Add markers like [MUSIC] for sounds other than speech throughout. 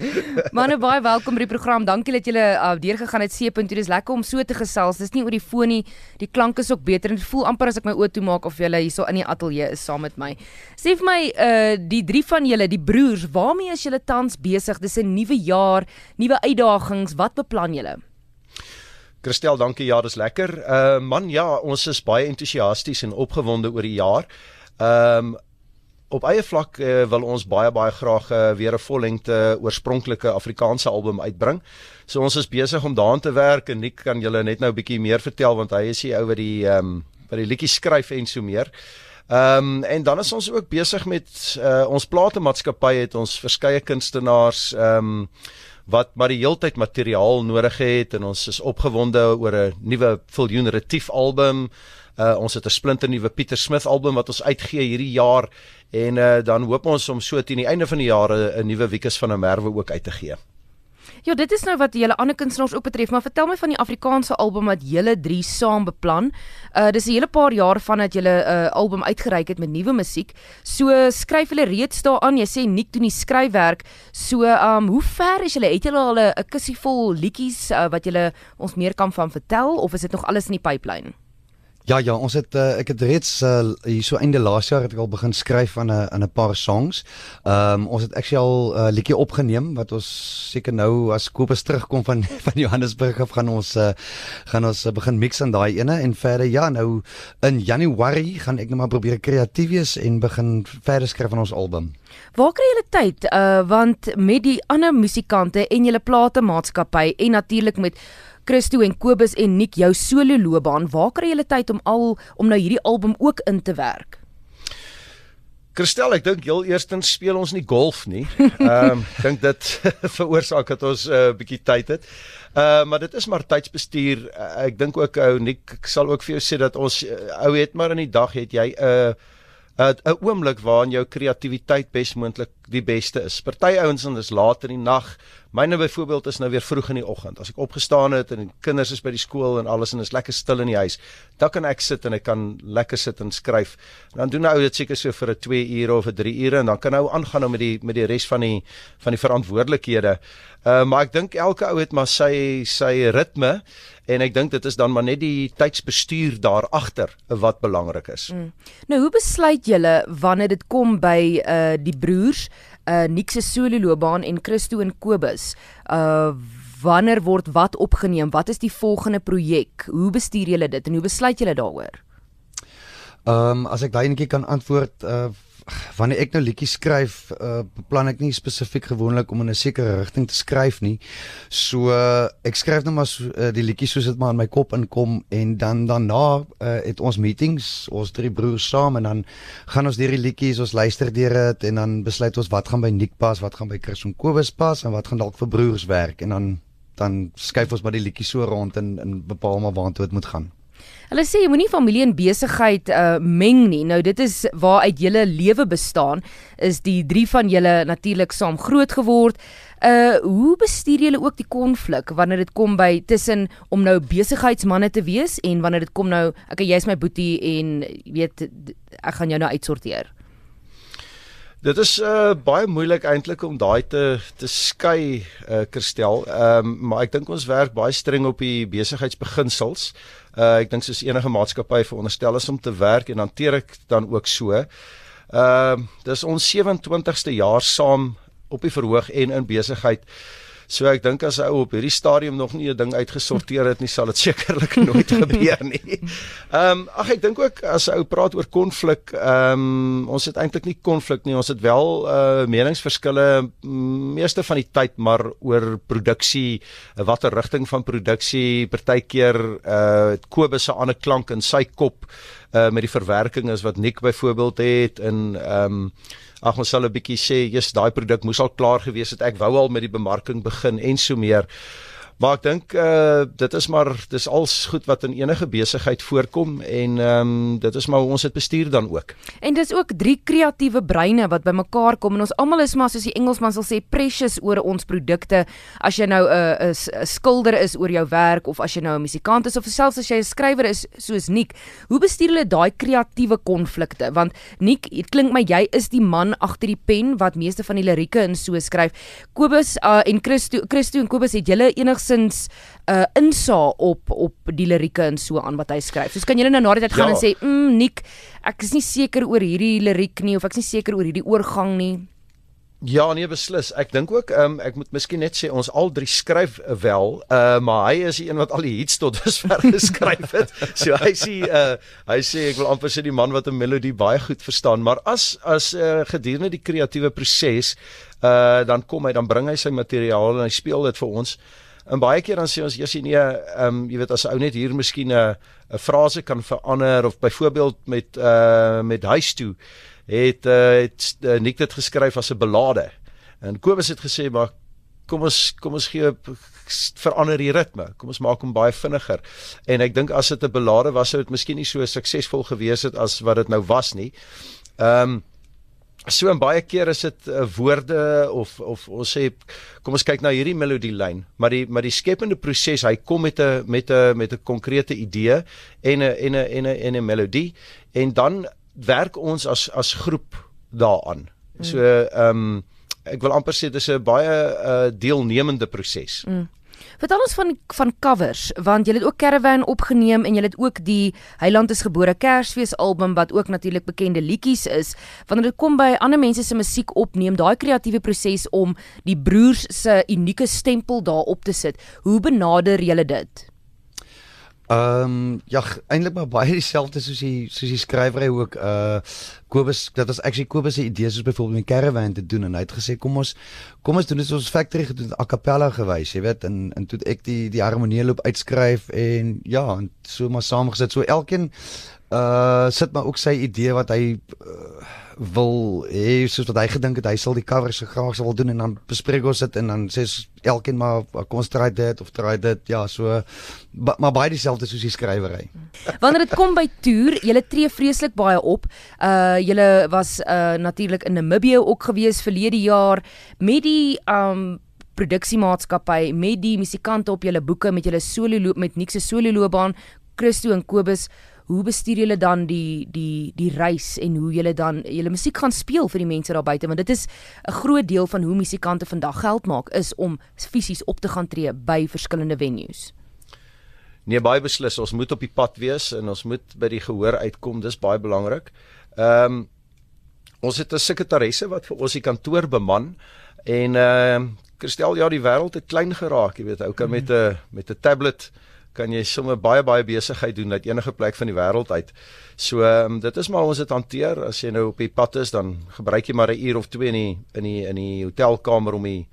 [LAUGHS] Manne baie welkom by die program. Dankie dat julle uh, deurgegaan het seepunt. Dit is lekker om so te gesels. Dis nie oor die foon nie. Die klank is ook beter en dit voel amper as ek my oë toe maak of julle hierso in die ateljee is saam met my. Sê vir my uh die drie van julle, die broers, waarmee is julle tans besig? Dis 'n nuwe jaar, nuwe uitdagings. Wat beplan julle? Christel, dankie. Ja, dis lekker. Uh man, ja, ons is baie entoesiasties en opgewonde oor die jaar. Ehm um, op eie vlak uh, wil ons baie baie graag uh, weer 'n vollengte oorspronklike Afrikaanse album uitbring. So ons is besig om daaraan te werk en Nick kan julle net nou 'n bietjie meer vertel want hy is die ou wat die ehm um, wat die liedjies skryf en so meer. Ehm um, en dan is ons ook besig met uh, ons platemaatskappy het ons verskeie kunstenaars ehm um, wat maar die heeltyd materiaal nodig het en ons is opgewonde oor 'n nuwe Viljoen Retief album. Uh ons het 'n splinter nuwe Pieter Smith album wat ons uitgee hierdie jaar en uh dan hoop ons om so teen die einde van die jaar 'n nuwe Wiekes van 'n Merwe ook uit te gee. Ja, dit is nou wat julle ander kunstenaars ook betref, maar vertel my van die Afrikaanse album wat julle drie saam beplan. Uh dis 'n hele paar jaar vandat julle 'n uh, album uitgereik het met nuwe musiek. So skryf julle reeds daaraan. Jy sê Nick doen die skryfwerk. So um hoe ver is julle? Het julle al 'n kussie vol liedjies uh, wat julle ons meer kan van vertel of is dit nog alles in die pipeline? Ja ja, ons het uh, ek het reeds uh, hier so einde laas jaar het ek al begin skryf aan 'n aan 'n paar songs. Ehm um, ons het actually al 'n uh, liedjie opgeneem wat ons seker nou as Kobus terugkom van [LAUGHS] van Johannesburg af gaan ons uh, gaan ons uh, begin mix aan daai ene en verder ja, nou in Januarie gaan ek net maar probeer kreatief wees en begin verder skryf aan ons album. Waar kry julle tyd? Uh want met die ander musikante en julle plate maatskappy en natuurlik met Christo en Kobus en Nick jou solo loopbaan, waar kry jy tyd om al om nou hierdie album ook in te werk? Christel, ek dink heel eerstens speel ons nie golf nie. Ehm [LAUGHS] um, dink dit [LAUGHS] veroorsaak dat ons 'n uh, bietjie tyd het. Uh maar dit is maar tydsbestuur. Uh, ek dink ook ou Nick sal ook vir jou sê dat ons uh, ou het maar in die dag het jy 'n uh, 'n oomblik waarin jou kreatiwiteit besmoontlik die beste is. Party ouens en dis laat in die nag. Myne byvoorbeeld is nou weer vroeg in die oggend. As ek opgestaan het en die kinders is by die skool en alles en is lekker stil in die huis, dan kan ek sit en ek kan lekker sit en skryf. En dan doen ou dit seker so vir 'n 2 ure of 'n 3 ure en dan kan ou aangaan met die met die res van die van die verantwoordelikhede. Uh maar ek dink elke ou het maar sy sy ritme en ek dink dit is dan maar net die tydsbestuur daar agter wat belangrik is. Mm. Nou hoe besluit julle wanneer dit kom by uh die broers uh Nick se solo loopbaan en Christo en Kobus. Uh wanneer word wat opgeneem? Wat is die volgende projek? Hoe bestuur julle dit en hoe besluit julle daaroor? Ehm um, as ek daai netjie kan antwoord uh wanneer ek nou liedjies skryf, uh, beplan ek nie spesifiek gewoonlik om in 'n sekere rigting te skryf nie. So uh, ek skryf net maar so, uh, die liedjies soos dit maar in my kop inkom en dan daarna uh, het ons meetings, ons drie broers saam en dan gaan ons deur die liedjies, ons luister deur dit en dan besluit ons wat gaan by Nick pas, wat gaan by Chris en Kobus pas en wat gaan dalk vir broers werk en dan dan skuif ons maar die liedjies so rond en en bepaal maar waartoe dit moet gaan. Hulle sê jy moenie familie en besigheid uh meng nie. Nou dit is waar uit julle lewe bestaan is die drie van julle natuurlik saam groot geword. Uh hoe bestuur julle ook die konflik wanneer dit kom by tussen om nou besigheidsmande te wees en wanneer dit kom nou okay jy's my boetie en weet ek gaan jou nou uitsorteer. Dit is uh baie moeilik eintlik om daai te te skei uh Kirstel. Ehm um, maar ek dink ons werk baie streng op die besigheidsbeginsels. Uh ek dink soos enige maatskappy veronderstel is om te werk en hanteer ek dan ook so. Ehm uh, dis ons 27ste jaar saam op die verhoog en in besigheid. So ek dink as ou op hierdie stadium nog nie 'n ding uitgesorteer het nie, sal dit [LAUGHS] sekerlik nooit [LAUGHS] gebeur nie. Ehm um, ag ek dink ook as ou praat oor konflik, ehm um, ons het eintlik nie konflik nie, ons het wel uh meningsverskille meeste van die tyd maar oor produksie, watter rigting van produksie, partykeer uh Kobus se ander klank in sy kop uh met die verwerking is wat Nick byvoorbeeld het in ehm um, ag ons sal 'n bietjie sê, jy's daai produk moes al klaar gewees het. Ek wou al met die bemarking begin en so meer. Maar ek dink uh dit is maar dis als goed wat in enige besigheid voorkom en ehm um, dit is maar ons dit bestuur dan ook. En dis ook drie kreatiewe breine wat bymekaar kom en ons almal is maar soos die Engelsman sal sê precious oor ons produkte. As jy nou 'n 'n skilder is oor jou werk of as jy nou 'n musikant is of selfs as jy 'n skrywer is soos Nick, hoe bestuur hulle daai kreatiewe konflikte? Want Nick, dit klink my jy is die man agter die pen wat meeste van die lirieke in so skryf. Kobus uh, en Christo Christo en Kobus het julle enigsins 'n uh, insaag op op die lirieke en so aan wat hy skryf. Soos kan julle nou na die tyd gaan ja. en sê, "Mm, Nick, ek is nie seker oor hierdie liriek nie of ek is nie seker oor hierdie oorgang nie." Ja, nee beslis. Ek dink ook ehm um, ek moet miskien net sê ons al drie skryf wel, uh maar hy is die een wat al die hits tot dusver [LAUGHS] geskryf het. So hy sê uh hy sê ek wil amper sê die man wat 'n melodie baie goed verstaan, maar as as uh gedurende die kreatiewe proses uh dan kom hy dan bring hy sy materiaal en hy speel dit vir ons. En baie keer dan sê ons eers nee, ehm um, jy weet as ou net hier miskien 'n 'n frase kan verander of byvoorbeeld met uh met huis toe het uh, het uh, Nick dit geskryf as 'n belade. En Kobus het gesê maar kom ons kom ons gee verander die ritme. Kom ons maak hom baie vinniger. En ek dink as dit 'n belade was sou dit miskien nie so suksesvol gewees het as wat dit nou was nie. Ehm um, So en baie keer is dit uh, woorde of of ons sê kom ons kyk na hierdie melodielyn, maar die maar die skepende proses, hy kom met 'n met 'n met 'n konkrete idee en 'n en 'n en 'n en 'n melodie en dan werk ons as as groep daaraan. So ehm um, ek wil amper sê dis 'n baie uh, deelnemende proses. Mm. Vertel ons van van covers want jy het ook Caravan opgeneem en jy het ook die Heiland is gebore Kersfees album wat ook natuurlik bekende liedjies is. Wanneer dit kom by ander mense se musiek opneem, daai kreatiewe proses om die broers se unieke stempel daarop te sit. Hoe benader julle dit? Ehm um, ja, eintlik maar baie dieselfde soos die soos die skrywery ook uh Kobus dit was actually Kobus se idee soos byvoorbeeld met caravan te doen en hy het gesê kom ons kom ons doen dit ons factory gedoen a cappella gewys, jy weet, en en toe ek die die harmonie loop uitskryf en ja, en so maar saamgesit. So elkeen uh sit maar ook sy idee wat hy uh, wil hê soos wat hy gedink het hy sal die cover se graag sou wil doen en dan bespreek ons dit en dan sê elkeen maar kom ons try dit of try dit ja so ba, maar baie dieselfde soos die skrywery. [LAUGHS] Wanneer dit kom by toer, julle tree vreeslik baie op. Uh julle was uh natuurlik in Namibië ook gewees verlede jaar met die um produksiemaatskappy met die musikante op julle boeke met julle solo loop met Nixe solo loopbaan Christo en Kobus hoe bestuur julle dan die die die reis en hoe julle dan julle musiek gaan speel vir die mense daar buite want dit is 'n groot deel van hoe musikante vandag geld maak is om fisies op te gaan tree by verskillende venues. Nee, baie beslis, ons moet op die pad wees en ons moet by die gehoor uitkom, dis baie belangrik. Ehm um, ons het 'n sekretaresse wat vir ons die kantoor beman en ehm uh, Christel, ja, die wêreld het klein geraak, jy weet, ou kan met 'n met 'n tablet kan jy sommer baie baie besigheid doen uit enige plek van die wêreld uit. So um, dit is maar ons dit hanteer as jy nou op die pad is dan gebruik jy maar 'n uur of 2 in die in die in die hotelkamer om die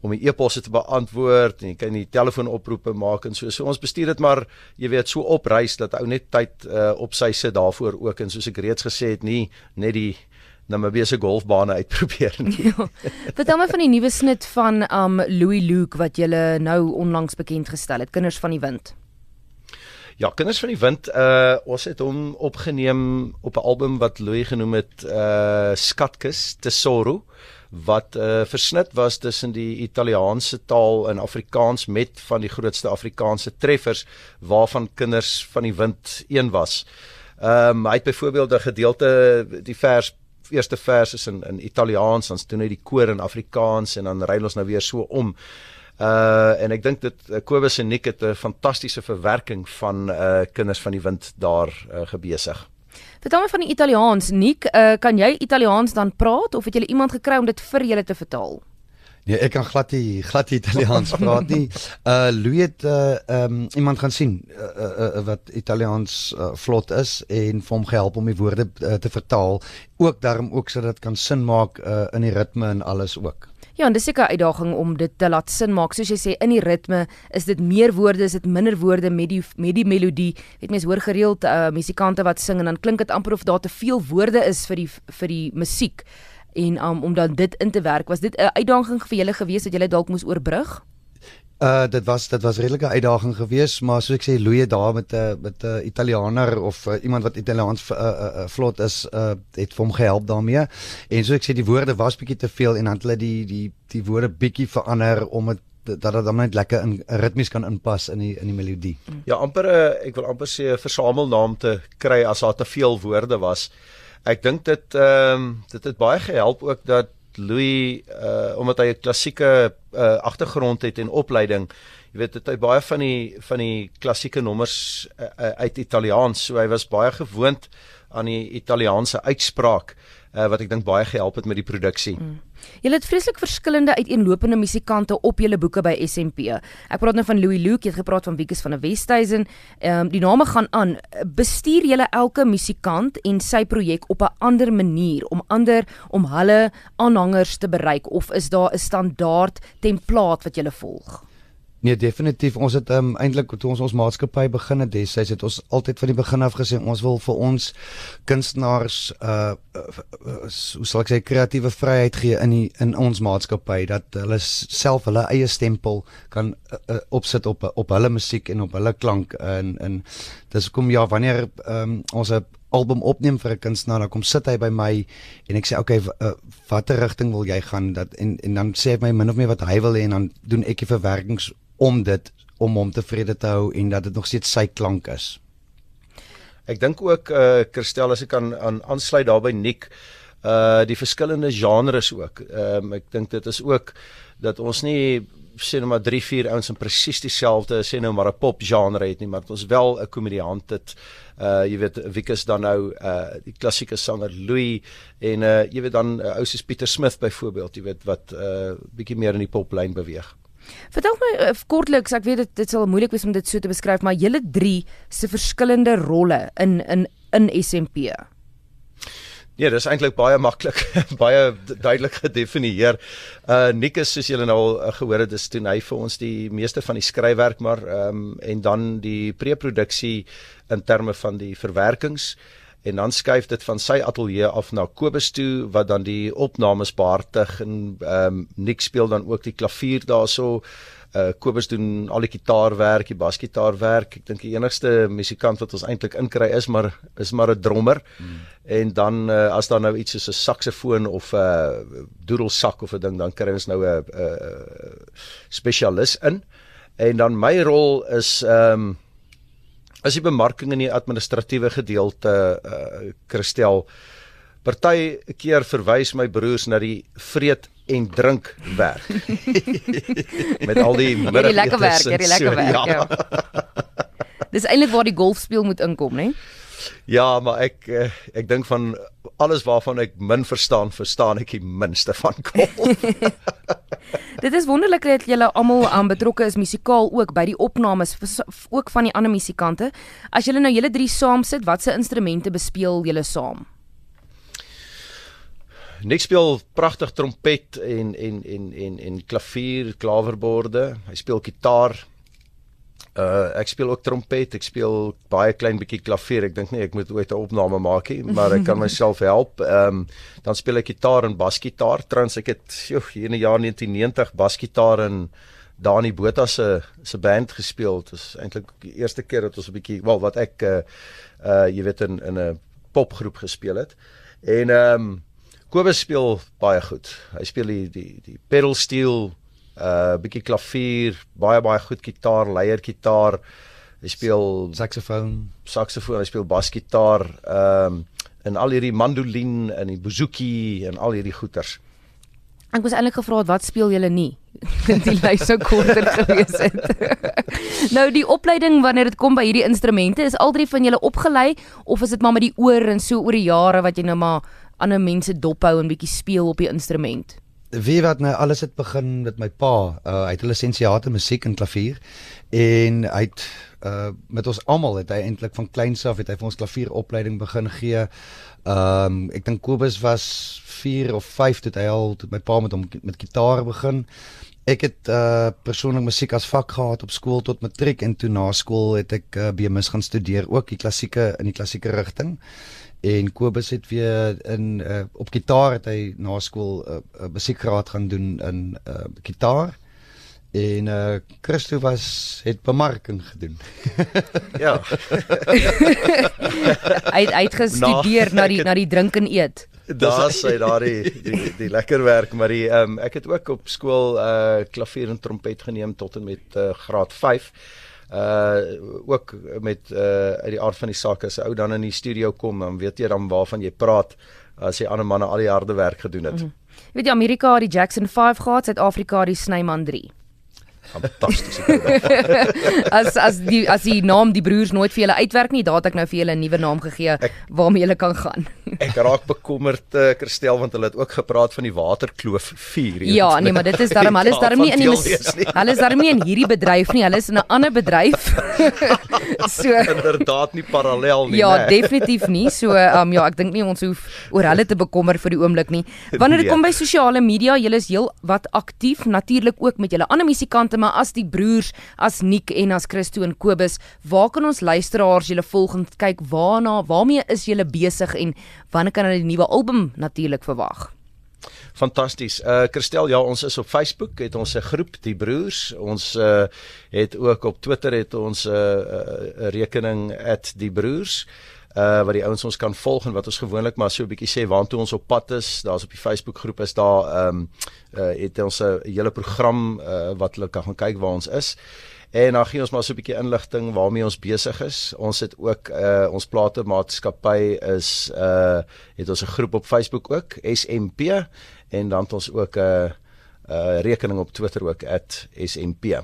om die e-posse te beantwoord en jy kan die telefoonoproepe maak en so. So ons bestuur dit maar jy weet so op reis dat ou net tyd uh, op sy sit daarvoor ook en soos ek reeds gesê het nie net die Namibia se golfbane uitprobeer [LAUGHS] nie. Ja. Vertel my van die nuwe snit van um Louis Luke wat jy nou onlangs bekend gestel het, Kinders van die Wind. Ja, Kinders van die Wind, uh ons het hom opgeneem op 'n album wat Louis genoem het uh Skatkis Tesoro wat uh, versnit was tussen die Italiaanse taal en Afrikaans met van die grootste Afrikaanse treffers waarvan Kinders van die Wind een was. Ehm um, hy het byvoorbeeld 'n gedeelte die vers eerste vers is in in Italiaans, dan doen hy die koor in Afrikaans en dan ry ons nou weer so om. Uh en ek dink dit uh, Kobus en Nick het 'n fantastiese verwerking van uh kinders van die wind daar uh, gebesig. Vertel my van die Italiaans, Nick, uh kan jy Italiaans dan praat of het jy iemand gekry om dit vir julle te vertaal? Nee, ek kan glad nie glad nie Italiaans [LAUGHS] praat nie. Uh Louis het uh um iemand gaan sien uh, uh, uh wat Italiaans uh, vlot is en vir hom gehelp om die woorde uh, te vertaal, ook daarom ook sodat dit kan sin maak uh in die ritme en alles ook. Ja, en dis seker 'n uitdaging om dit te laat sin maak. Soos jy sê, in die ritme is dit meer woorde, is dit minder woorde met die met die melodie. Weet mens hoor gereeld uh musikante wat sing en dan klink dit amper of daar te veel woorde is vir die vir die musiek en um, om dan dit in te werk was dit 'n uitdaging vir julle gewees dat julle dalk moes oorbrug Uh dit was dit was redelike uitdaging geweest, maar soos ek sê Louie daar met 'n uh, met 'n uh, Italianer of uh, iemand wat Italiaans uh, uh, vlot is, uh het vir hom gehelp daarmee. En soos ek sê die woorde was bietjie te veel en dan het hulle die die die woorde bietjie verander om dit dat dit dan net lekker in ritmies kan inpas in die in die melodie. Ja, amper 'n ek wil amper sê 'n versamelnaam te kry as daar te veel woorde was. Ek dink dit ehm um, dit het baie gehelp ook dat Louis uh omdat hy 'n klassieke uh agtergrond het en opleiding, jy weet dit hy baie van die van die klassieke nommers uh, uh, uit Italiaans, so hy was baie gewoond aan die Italiaanse uitspraak. uh, wat ek dink baie gehelp het met die produksie. Mm. Julle het vreeslik verskillende uiteenlopende musikante op julle boeke by SMP. Ek praat nou van Louis Luke, jy het gepraat van Wikus van der Westhuizen. Ehm um, die name gaan aan. Bestuur julle elke musikant en sy projek op 'n ander manier om ander om hulle aanhangers te bereik of is daar 'n standaard template wat julle volg? Nee, definitief. Ons het um, eintlik toe ons ons maatskappy begin het, destyds het ons altyd van die begin af gesê ons wil vir ons kunstenaars uh, uh, uh hoe sal ek sê kreatiewe vryheid gee in die, in ons maatskappy dat hulle self hulle eie stempel kan uh, uh, opsit op op hulle musiek en op hulle klank en en dis kom ja wanneer um, ons 'n album opneem vir 'n kunstenaar, dan kom sit hy by my en ek sê okay, uh, watter rigting wil jy gaan dat en en dan sê hy my min of meer wat hy wil hê en dan doen ek die verwerkings om dit om hom tevrede te hou en dat dit nog steeds sy klank is. Ek dink ook eh uh, Christel as ek kan aan aansluit daarby Nick uh die verskillende genres ook. Ehm um, ek dink dit is ook dat ons nie sê nou maar 3 4 ouens in presies dieselfde sê nou maar 'n pop genre het nie, maar ons wel 'n komediant het. Uh jy weet Wikus dan nou uh die klassieke sanger Louis en uh jy weet dan uh, ou soos Pieter Smith byvoorbeeld, jy weet wat uh bietjie meer in die poplyn beweeg. Vertel my uh, kortliks, ek weet dit dit sal moeilik wees om dit so te beskryf, maar julle drie se verskillende rolle in in in SMP. Ja, dis eintlik baie maklik, [LAUGHS] baie duidelik gedefinieer. Uh Nick is soos julle nou al uh, gehoor het, dis toe hy vir ons die meeste van die skryfwerk maar ehm um, en dan die pre-produksie in terme van die verwerkings en dan skuif dit van sy ateljee af na Kobus toe wat dan die opnames behartig en ehm um, Nick speel dan ook die klavier daarso. Uh Kobus doen al die gitaarwerk, die basgitaarwerk. Ek dink die enigste musikant wat ons eintlik inkry is maar is maar 'n drummer. Hmm. En dan uh, as daar nou iets soos 'n saksofoon of 'n uh, doedelsak of 'n ding dan kry ons nou 'n spesialis in. En dan my rol is ehm um, as die bemarking in die administratiewe gedeelte uh Christel party keer verwys my broers na die vreet en drink werk [LAUGHS] met al die middagete lekker werk, hierdie lekker werk ja. ja. Dis eintlik waar die golfspeel moet inkom, né? Ja, maar ek eh, ek dink van alles waarvan ek min verstaan, verstaan ek die minste van golf. [LAUGHS] Dit is wonderlik dat julle almal aan betrokke is musikaal ook by die opnames ook van die ander musikante. As julle nou julle drie saam sit, watse instrumente bespeel julle saam? Nick speel pragtig trompet en en en en en klavier, klaverborde. Hy speel gitaar, Uh ek speel ook trompet, ek speel baie klein bietjie klavier. Ek dink nie ek moet ooit 'n opname maak nie, maar ek kan [LAUGHS] myself help. Ehm um, dan speel ek gitaar en basgitaar. Trans ek het joh, hier in die jaar 1990 basgitaar en Dani Botha se se band gespeel. Dit is eintlik die eerste keer dat ons 'n bietjie, wel wat ek uh uh jy weet in in 'n popgroep gespeel het. En ehm um, Kobus speel baie goed. Hy speel die die die pedal steel uh bietjie klavier, baie baie goed gitaar, leier gitaar. Hy speel saksofoon, saksofoon, hy speel basgitaar, ehm um, en al hierdie mandolin en die bouzouki en al hierdie goeters. Ek was eintlik gevra wat speel julle nie? [LAUGHS] die lys sou korter gewees het. [LAUGHS] nou die opleiding wanneer dit kom by hierdie instrumente, is al drie van julle opgelei of is dit maar met die oor en so oor die jare wat jy nou maar ander mense dophou en bietjie speel op die instrument? Wie wat nou alles het begin met my pa. Uh, hy het 'n lisensiaat in musiek en klavier en hy het uh met ons almal het hy eintlik van kleins af het hy vir ons klavieropleiding begin gee. Um ek dink Kobus was 4 of 5 toe hy al toe my pa met hom met gitaar begin. Ek het uh persoonlik musiek as vak gehad op skool tot matriek en toe na skool het ek uh, BMus gaan studeer ook die klassieke in die klassieke rigting en Kobus het weer in uh, op gitaar het hy na skool 'n uh, uh, musiekgraad gaan doen in uh, gitaar en uh Christo was het bemarking gedoen. Ja. [LAUGHS] Hy het uitgestudeer na, Na- die na die drink en eet. Daar sê daardie die, die, die lekker werk, maar die ehm um, ek het ook op skool uh klavier en trompet geneem tot en met uh, graad 5. Uh ook met uh uit die aard van die saak as 'n ou dan in die studio kom, dan weet jy dan waarvan jy praat as jy ander manne al die harde werk gedoen het. Mm Jy weet jy Amerika het die Jackson 5 gehad, Suid-Afrika die Snyman 3. Fantasties. [LAUGHS] As as die as die naam die broers nooit vir julle uitwerk nie, daar het ek nou vir julle 'n nuwe naam gegee Ek- waarmee julle kan gaan. [LAUGHS] Ek raak bekommerd uh, Christel want hulle het ook gepraat van die waterkloof 4. Ja, nee, maar dit is darm hulle is darm nie in die hulle is darm nie in hierdie bedryf nie, hulle is in 'n ander bedryf. [LAUGHS] so inderdaad nie parallel nie, Ja, né? definitief nie. So um ja, ek dink nie ons hoef oor hulle te bekommer vir die oomblik nie. Wanneer dit Nee. kom by sosiale media, julle is heel wat aktief, natuurlik ook met julle ander musikante, maar as die broers, as Nick en as Christo en Kobus, waar kan ons luisteraars julle volg en kyk waarna, waarmee is julle besig en wanneer kan hulle die nuwe album natuurlik verwag? Fantasties. Uh Christel, ja, ons is op Facebook, het ons 'n groep, die broers. Ons uh het ook op Twitter het ons 'n uh, uh, rekening @diebroers uh wat die ouens ons kan volg en wat ons gewoonlik maar so 'n bietjie sê waartoe ons op pad is. Daar's op die Facebook groep is daar ehm um, uh het ons 'n hele program uh wat hulle kan gaan kyk waar ons is. En dan gee ons maar so 'n bietjie inligting waarmee ons besig is. Ons het ook uh ons platemaatskappy is uh het ons 'n groep op Facebook ook, SMP en dan het ons ook 'n uh, uh rekening op Twitter ook @SMP.